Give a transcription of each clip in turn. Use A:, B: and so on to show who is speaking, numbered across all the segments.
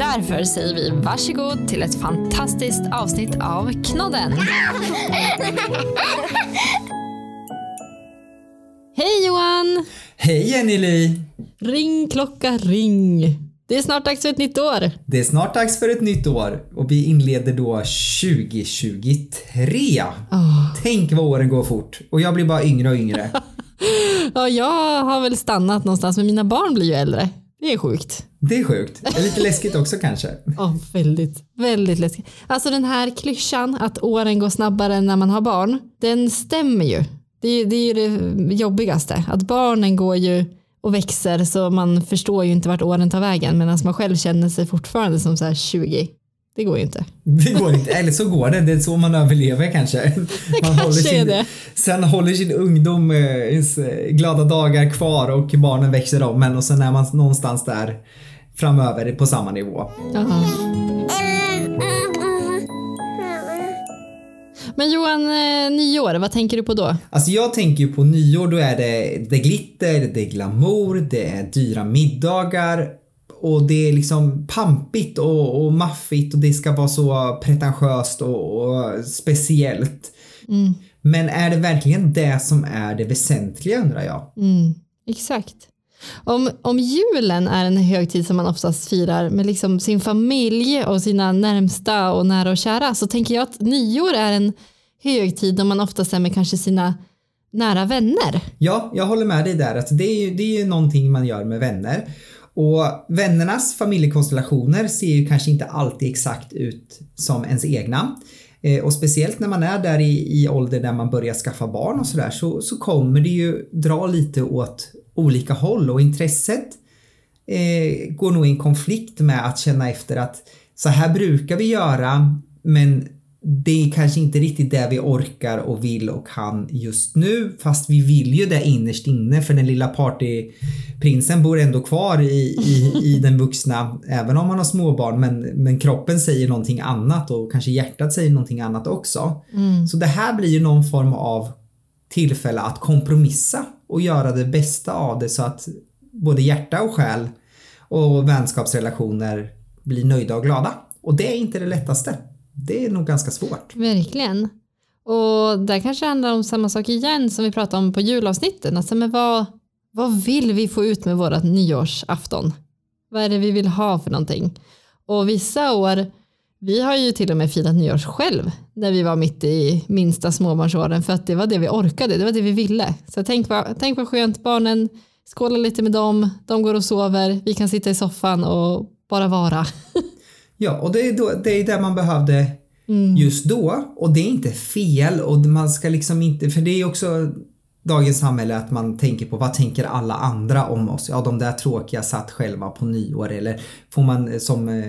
A: Därför säger vi varsågod till ett fantastiskt avsnitt av Knodden. Hej Johan!
B: Hej Jenny
A: Ring klocka ring. Det är snart dags för ett nytt år.
B: Det är snart dags för ett nytt år och vi inleder då 2023.
A: Oh.
B: Tänk vad åren går fort och jag blir bara yngre och yngre.
A: ja, jag har väl stannat någonstans men mina barn blir ju äldre. Det är sjukt.
B: Det är sjukt. Det är lite läskigt också kanske.
A: Ja, väldigt, väldigt läskigt. Alltså den här klyschan att åren går snabbare än när man har barn, den stämmer ju. Det är, det är ju det jobbigaste, att barnen går ju och växer så man förstår ju inte vart åren tar vägen medan man själv känner sig fortfarande som så här 20. Det går ju inte.
B: Det går inte, eller så går det. Det är så man överlever kanske.
A: Det
B: man
A: kanske sin, är det.
B: Sen håller sin ungdom, eh, glada dagar kvar och barnen växer om en och sen är man någonstans där framöver på samma nivå.
A: Aha. Men Johan, eh, nyår, vad tänker du på då?
B: Alltså jag tänker ju på nyår, då är det, det glitter, det är glamour, det är dyra middagar och det är liksom pampigt och, och maffigt och det ska vara så pretentiöst och, och speciellt.
A: Mm.
B: Men är det verkligen det som är det väsentliga undrar jag?
A: Mm, exakt. Om, om julen är en högtid som man oftast firar med liksom sin familj och sina närmsta och nära och kära så tänker jag att nyår är en högtid då man oftast är med kanske sina nära vänner.
B: Ja, jag håller med dig där. Alltså det, är ju, det är ju någonting man gör med vänner. Och vännernas familjekonstellationer ser ju kanske inte alltid exakt ut som ens egna. Eh, och speciellt när man är där i, i ålder där man börjar skaffa barn och sådär så, så kommer det ju dra lite åt olika håll och intresset eh, går nog i en konflikt med att känna efter att så här brukar vi göra men det är kanske inte riktigt det vi orkar och vill och kan just nu fast vi vill ju det innerst inne för den lilla partyprinsen bor ändå kvar i, i, i den vuxna även om man har småbarn men, men kroppen säger någonting annat och kanske hjärtat säger någonting annat också.
A: Mm.
B: Så det här blir ju någon form av tillfälle att kompromissa och göra det bästa av det så att både hjärta och själ och vänskapsrelationer blir nöjda och glada. Och det är inte det lättaste. Det är nog ganska svårt.
A: Verkligen. Och där kanske handlar om samma sak igen som vi pratade om på julavsnitten. Alltså, men vad, vad vill vi få ut med vårt nyårsafton? Vad är det vi vill ha för någonting? Och vissa år, vi har ju till och med firat nyårs själv när vi var mitt i minsta småbarnsåren för att det var det vi orkade, det var det vi ville. Så tänk vad, tänk vad skönt, barnen skålar lite med dem, de går och sover, vi kan sitta i soffan och bara vara.
B: Ja, och det är, då, det är där man behövde mm. just då. Och det är inte fel och man ska liksom inte, för det är också dagens samhälle att man tänker på vad tänker alla andra om oss? Ja, de där tråkiga satt själva på nyår eller får man som eh,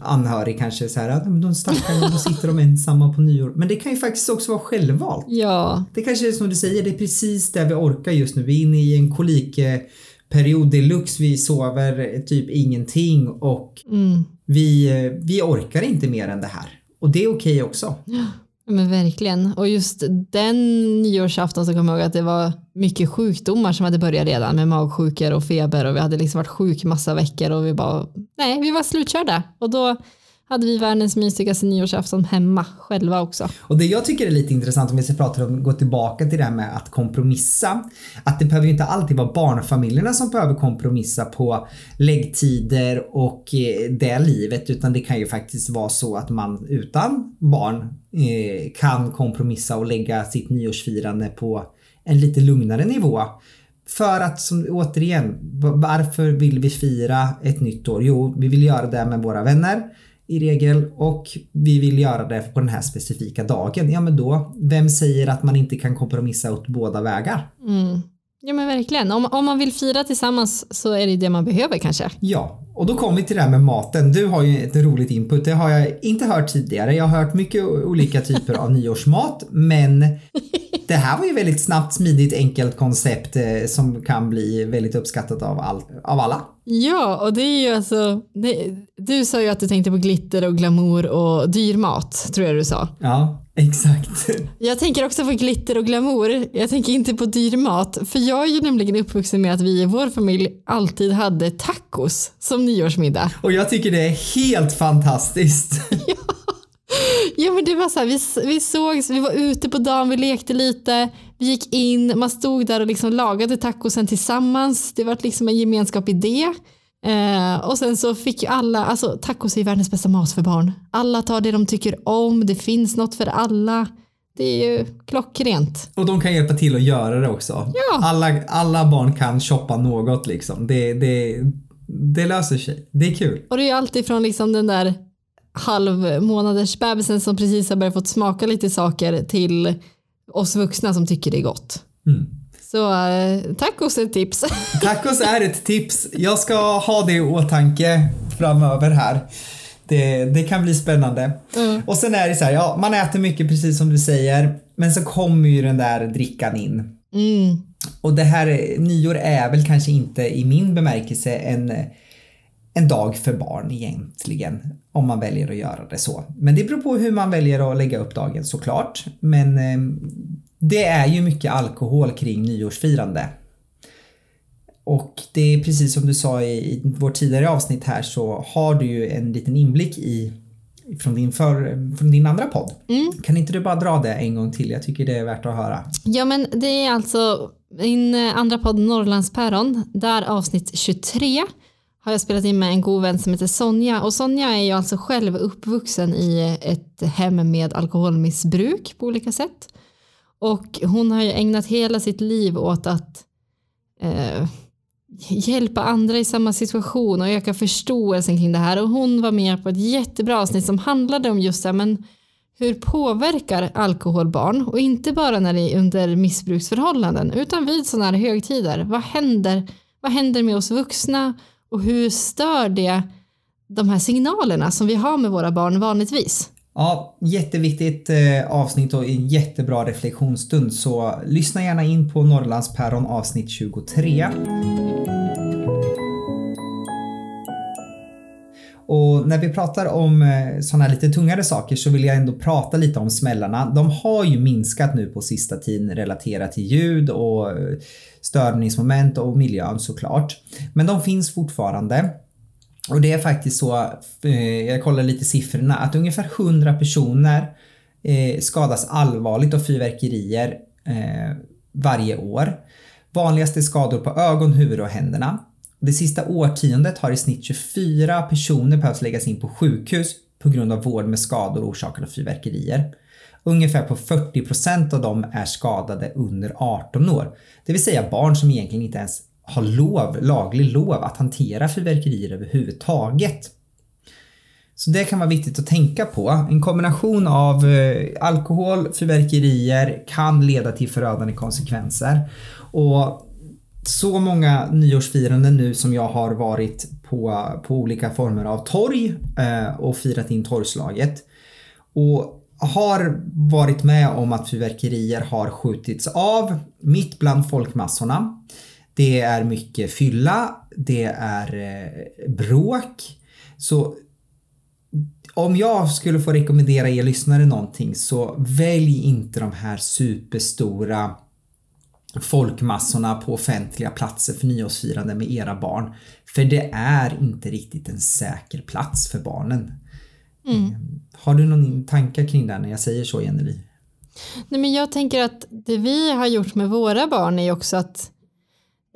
B: anhörig kanske så här att de stackarna, då sitter de ensamma på nyår. Men det kan ju faktiskt också vara självvalt.
A: Ja.
B: Det kanske är som du säger, det är precis det vi orkar just nu. Vi är inne i en kolik period deluxe, vi sover typ ingenting och
A: mm
B: vi, eh, vi orkar inte mer än det här. Och det är okej okay också.
A: Men verkligen. Och just den nyårsafton så kommer jag ihåg att det var mycket sjukdomar som hade börjat redan med magsjukor och feber och vi hade liksom varit sjuk massa veckor och vi bara, nej, vi var slutkörda. Och då hade vi världens mysigaste nyårsafton hemma själva också.
B: Och det jag tycker är lite intressant om vi ska prata om, gå tillbaka till det här med att kompromissa. Att det behöver inte alltid vara barnfamiljerna som behöver kompromissa på läggtider och eh, det livet utan det kan ju faktiskt vara så att man utan barn eh, kan kompromissa och lägga sitt nyårsfirande på en lite lugnare nivå. För att som, återigen, varför vill vi fira ett nytt år? Jo, vi vill göra det med våra vänner i regel och vi vill göra det på den här specifika dagen. Ja men då, vem säger att man inte kan kompromissa åt båda vägar?
A: Mm. Ja men verkligen, om, om man vill fira tillsammans så är det det man behöver kanske.
B: Ja, Och då kommer vi till det här med maten. Du har ju ett roligt input. Det har jag inte hört tidigare. Jag har hört mycket olika typer av nyårsmat, men det här var ju väldigt snabbt, smidigt, enkelt koncept eh, som kan bli väldigt uppskattat av, all, av alla.
A: Ja, och det är ju alltså, det, du sa ju att du tänkte på glitter och glamour och dyr mat, tror jag du sa.
B: Ja, exakt.
A: Jag tänker också på glitter och glamour. Jag tänker inte på dyr mat, för jag är ju nämligen uppvuxen med att vi i vår familj alltid hade tacos som nyårsmiddag.
B: Och jag tycker det är helt fantastiskt.
A: Ja men det var så här, vi, vi sågs, vi var ute på dagen, vi lekte lite, vi gick in, man stod där och liksom lagade tacosen tillsammans. Det var liksom en gemenskap i det. Eh, och sen så fick ju alla, alltså tacos är världens bästa mat för barn. Alla tar det de tycker om, det finns något för alla. Det är ju klockrent.
B: Och de kan hjälpa till att göra det också.
A: Ja.
B: Alla, alla barn kan shoppa något liksom. Det, det, det löser sig. Det är kul.
A: Och det är ju alltid från liksom den där halvmånaders bebisen som precis har börjat få smaka lite saker till oss vuxna som tycker det är gott.
B: Mm.
A: Så eh, tacos är ett tips.
B: Tacos är ett tips. Jag ska ha det i åtanke framöver här. Det, det kan bli spännande.
A: Mm.
B: Och sen är det så här, ja, man äter mycket precis som du säger, men så kommer ju den där drickan in.
A: Mm.
B: Och det här nyår är väl kanske inte i min bemärkelse en, en dag för barn egentligen. Om man väljer att göra det så. Men det beror på hur man väljer att lägga upp dagen såklart. Men eh, det är ju mycket alkohol kring nyårsfirande. Och det är precis som du sa i, i vårt tidigare avsnitt här så har du ju en liten inblick i från din, för, från din andra podd.
A: Mm.
B: Kan inte du bara dra det en gång till? Jag tycker det är värt att höra.
A: Ja men det är alltså min eh, andra podd Norrlandspäron, där avsnitt 23 har jag spelat in med en god vän som heter Sonja och Sonja är ju alltså själv uppvuxen i ett hem med alkoholmissbruk på olika sätt. Och hon har ju ägnat hela sitt liv åt att eh, hjälpa andra i samma situation och öka förståelsen kring det här och hon var med på ett jättebra avsnitt som handlade om just det här, men hur påverkar alkohol barn och inte bara när det är under missbruksförhållanden utan vid sådana här högtider. Vad händer, vad händer med oss vuxna och hur stör det de här signalerna som vi har med våra barn vanligtvis?
B: Ja, jätteviktigt eh, avsnitt och en jättebra reflektionsstund så lyssna gärna in på Norrlandspäron avsnitt 23. Och när vi pratar om eh, sådana här lite tungare saker så vill jag ändå prata lite om smällarna. De har ju minskat nu på sista tiden relaterat till ljud och eh, störningsmoment och miljön såklart. Men de finns fortfarande. Och det är faktiskt så, eh, jag kollar lite siffrorna, att ungefär 100 personer eh, skadas allvarligt av fyrverkerier eh, varje år. Vanligast är skador på ögon, huvud och händerna. Det sista årtiondet har i snitt 24 personer behövt läggas in på sjukhus på grund av vård med skador orsakade av fyrverkerier. Ungefär på 40% av dem är skadade under 18 år. Det vill säga barn som egentligen inte ens har lov, laglig lov att hantera fyrverkerier överhuvudtaget. Så det kan vara viktigt att tänka på. En kombination av eh, alkohol, fyrverkerier kan leda till förödande konsekvenser. Och så många nyårsfiranden nu som jag har varit på, på olika former av torg eh, och firat in torgslaget. Och har varit med om att fyrverkerier har skjutits av mitt bland folkmassorna. Det är mycket fylla, det är eh, bråk. Så om jag skulle få rekommendera er lyssnare någonting så välj inte de här superstora folkmassorna på offentliga platser för nyårsfirande med era barn. För det är inte riktigt en säker plats för barnen.
A: Mm.
B: Har du någon tankar kring det när jag säger så Jenny?
A: Nej, men jag tänker att det vi har gjort med våra barn är också att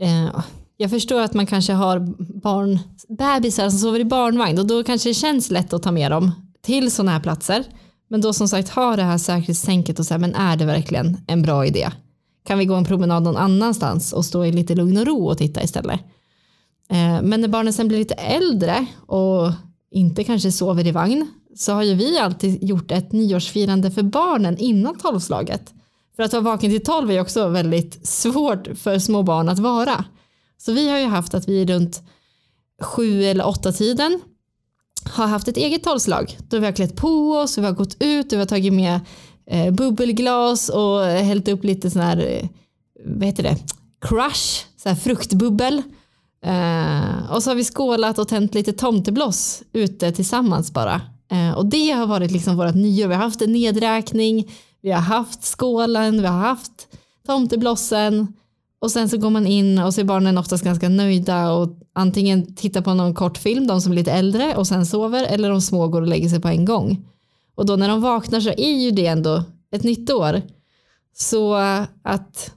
A: eh, ah, jag förstår att man kanske har barn, bebisar som sover i barnvagn och då kanske det känns lätt att ta med dem till sådana här platser. Men då som sagt ha det här säkerhetstänket och säga men är det verkligen en bra idé? Kan vi gå en promenad någon annanstans och stå i lite lugn och ro och titta istället? Eh, men när barnen sen blir lite äldre och inte kanske sover i vagn så har ju vi alltid gjort ett nyårsfirande för barnen innan tolvslaget. För att vara vaken till tolv är också väldigt svårt för små barn att vara. Så vi har ju haft att vi runt sju eller åtta tiden har haft ett eget tolvslag. Då vi har klätt på oss, vi har gått ut, vi har tagit med eh, bubbelglas och hällt upp lite sån här, eh, vad heter det, crush, så här fruktbubbel. Eh, och så har vi skålat och tänt lite tomtebloss ute tillsammans bara. Eh, och det har varit liksom vårt nyår. Vi har haft en nedräkning, vi har haft skålen, vi har haft tomteblossen och sen så går man in och så är barnen oftast ganska nöjda och antingen tittar på någon kortfilm, de som är lite äldre och sen sover eller de små går och lägger sig på en gång. Och då när de vaknar så är ju det ändå ett nytt år. Så att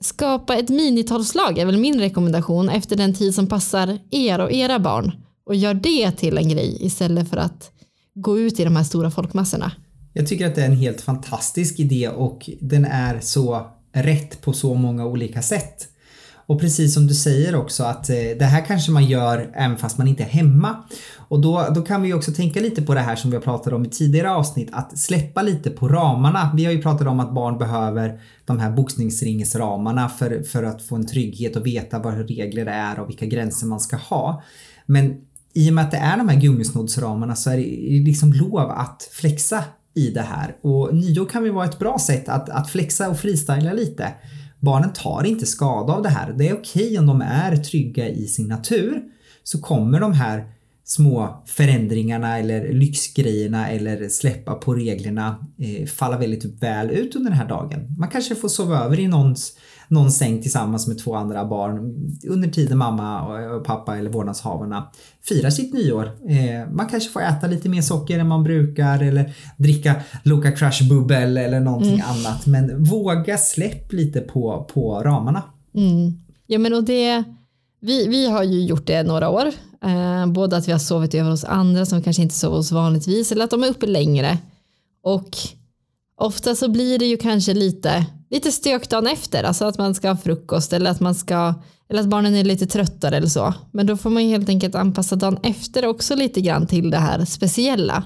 A: skapa ett minitolvslag är väl min rekommendation efter den tid som passar er och era barn och gör det till en grej istället för att gå ut i de här stora folkmassorna.
B: Jag tycker att det är en helt fantastisk idé och den är så rätt på så många olika sätt. Och precis som du säger också att eh, det här kanske man gör även fast man inte är hemma. Och då, då kan vi också tänka lite på det här som vi har pratat om i tidigare avsnitt, att släppa lite på ramarna. Vi har ju pratat om att barn behöver de här boxningsringsramarna för, för att få en trygghet och veta vad regler är och vilka gränser man ska ha. Men i och med att det är de här gummisnoddsramarna så är det liksom lov att flexa i det här. Och nyår kan ju vara ett bra sätt att, att flexa och freestyla lite. Barnen tar inte skada av det här. Det är okej okay om de är trygga i sin natur. Så kommer de här små förändringarna eller lyxgrejerna eller släppa på reglerna eh, falla väldigt väl ut under den här dagen. Man kanske får sova över i någons, någon säng tillsammans med två andra barn under tiden mamma och pappa eller vårdnadshavarna firar sitt nyår. Eh, man kanske får äta lite mer socker än man brukar eller dricka Loka Crush bubbel eller någonting mm. annat. Men våga släpp lite på, på ramarna.
A: Mm. Ja men och det vi, vi har ju gjort det några år. Eh, både att vi har sovit över hos andra som kanske inte sover hos vanligtvis eller att de är uppe längre. Och ofta så blir det ju kanske lite, lite stök dagen efter. Alltså att man ska ha frukost eller att man ska eller att barnen är lite tröttare eller så. Men då får man ju helt enkelt anpassa dagen efter också lite grann till det här speciella.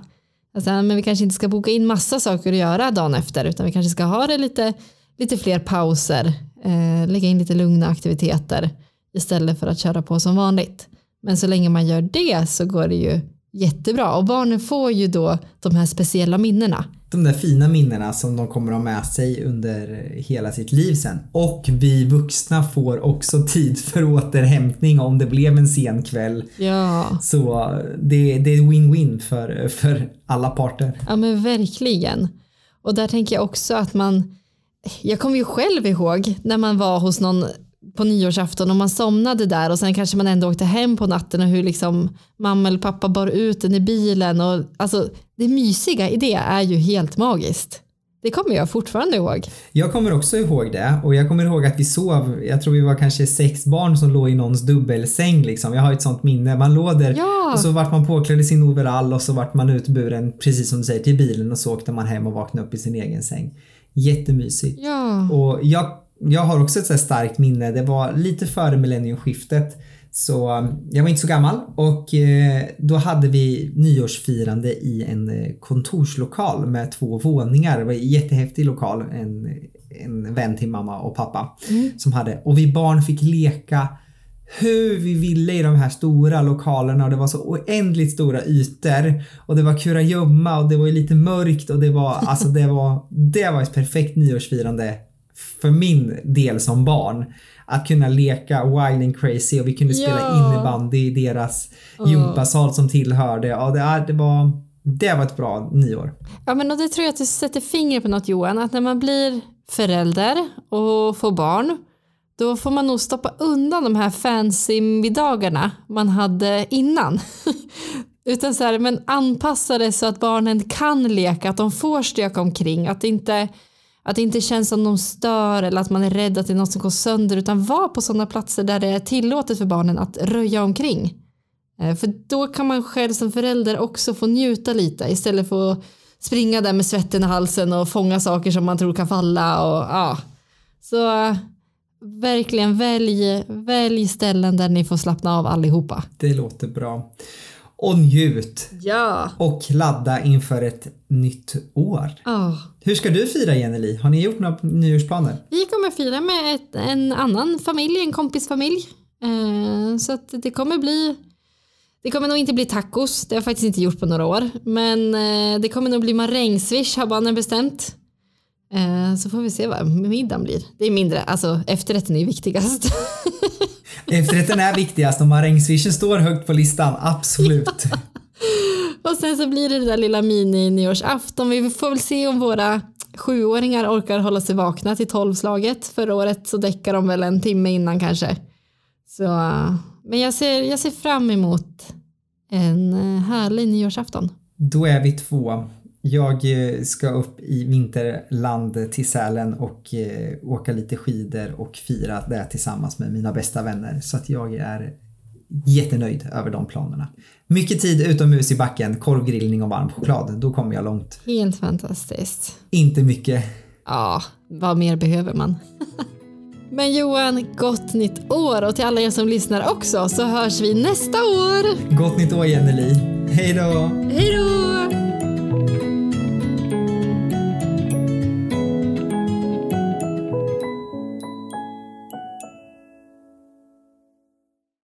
A: Alltså, men vi kanske inte ska boka in massa saker att göra dagen efter utan vi kanske ska ha det lite, lite fler pauser, eh, lägga in lite lugna aktiviteter istället för att köra på som vanligt. Men så länge man gör det så går det ju jättebra och barnen får ju då de här speciella minnena.
B: De där fina minnena som de kommer att ha med sig under hela sitt liv sen. Och vi vuxna får också tid för återhämtning om det blev en sen kväll.
A: Ja.
B: Så det, det är win-win för, för alla parter.
A: Ja men verkligen. Och där tänker jag också att man jag kommer ju själv ihåg när man var hos någon på nyårsafton och man somnade där och sen kanske man ändå åkte hem på natten och hur liksom mamma eller pappa bar ut den i bilen och alltså det mysiga i det är ju helt magiskt. Det kommer jag fortfarande ihåg.
B: Jag kommer också ihåg det och jag kommer ihåg att vi sov, jag tror vi var kanske sex barn som låg i någons dubbelsäng liksom. Jag har ett sånt minne. Man låg där ja. och så vart man påklädd i sin overall och så vart man utburen, precis som du säger, till bilen och så åkte man hem och vaknade upp i sin egen säng. Jättemysigt.
A: Ja.
B: Och jag jag har också ett starkt minne. Det var lite före millenniumskiftet. Så um, jag var inte så gammal och eh, då hade vi nyårsfirande i en eh, kontorslokal med två våningar. Det var en jättehäftig lokal. En, en vän till mamma och pappa mm. som hade och vi barn fick leka hur vi ville i de här stora lokalerna och det var så oändligt stora ytor och det var kurragömma och det var lite mörkt och det var alltså det var det var ett perfekt nyårsfirande för min del som barn att kunna leka wild and crazy och vi kunde spela ja. innebandy i deras oh. gympasal som tillhörde. Ja, det, det, var, det var ett bra nyår.
A: Ja men och det tror jag att du sätter fingret på något Johan, att när man blir förälder och får barn då får man nog stoppa undan de här fancy middagarna man hade innan. Utan så här, men anpassa det så att barnen kan leka, att de får stöka omkring, att det inte att det inte känns som de stör eller att man är rädd att det är något som går sönder utan var på sådana platser där det är tillåtet för barnen att röja omkring. Eh, för då kan man själv som förälder också få njuta lite istället för att springa där med svetten i halsen och fånga saker som man tror kan falla. Och, ja. Så eh, verkligen välj, välj ställen där ni får slappna av allihopa.
B: Det låter bra och njut.
A: Ja.
B: Och ladda inför ett nytt år.
A: Oh.
B: Hur ska du fira Jenny Har ni gjort några nyårsplaner?
A: Vi kommer fira med ett, en annan familj, en kompisfamilj. Eh, så att det kommer bli Det kommer nog inte bli tacos, det har jag faktiskt inte gjort på några år. Men eh, det kommer nog bli marängsviss har barnen bestämt. Eh, så får vi se vad middagen blir. Det är mindre, alltså efterrätten är ju viktigast.
B: Efterrätten är viktigast och marängsvischen står högt på listan, absolut.
A: Och sen så blir det det där lilla mini-nyårsafton. Vi får väl se om våra sjuåringar orkar hålla sig vakna till tolvslaget. Förra året så däckar de väl en timme innan kanske. Så, men jag ser, jag ser fram emot en eh, härlig nyårsafton.
B: Då är vi två. Jag eh, ska upp i vinterland till Sälen och eh, åka lite skidor och fira det tillsammans med mina bästa vänner. Så att jag är jättenöjd över de planerna. Mycket tid utomhus i backen, korvgrillning och varm choklad. Då kommer jag långt.
A: Helt fantastiskt.
B: Inte mycket.
A: Ja, vad mer behöver man? Men Johan, gott nytt år och till alla er som lyssnar också så hörs vi nästa år.
B: Gott nytt år Jenneli. Hej då!
A: Hej då!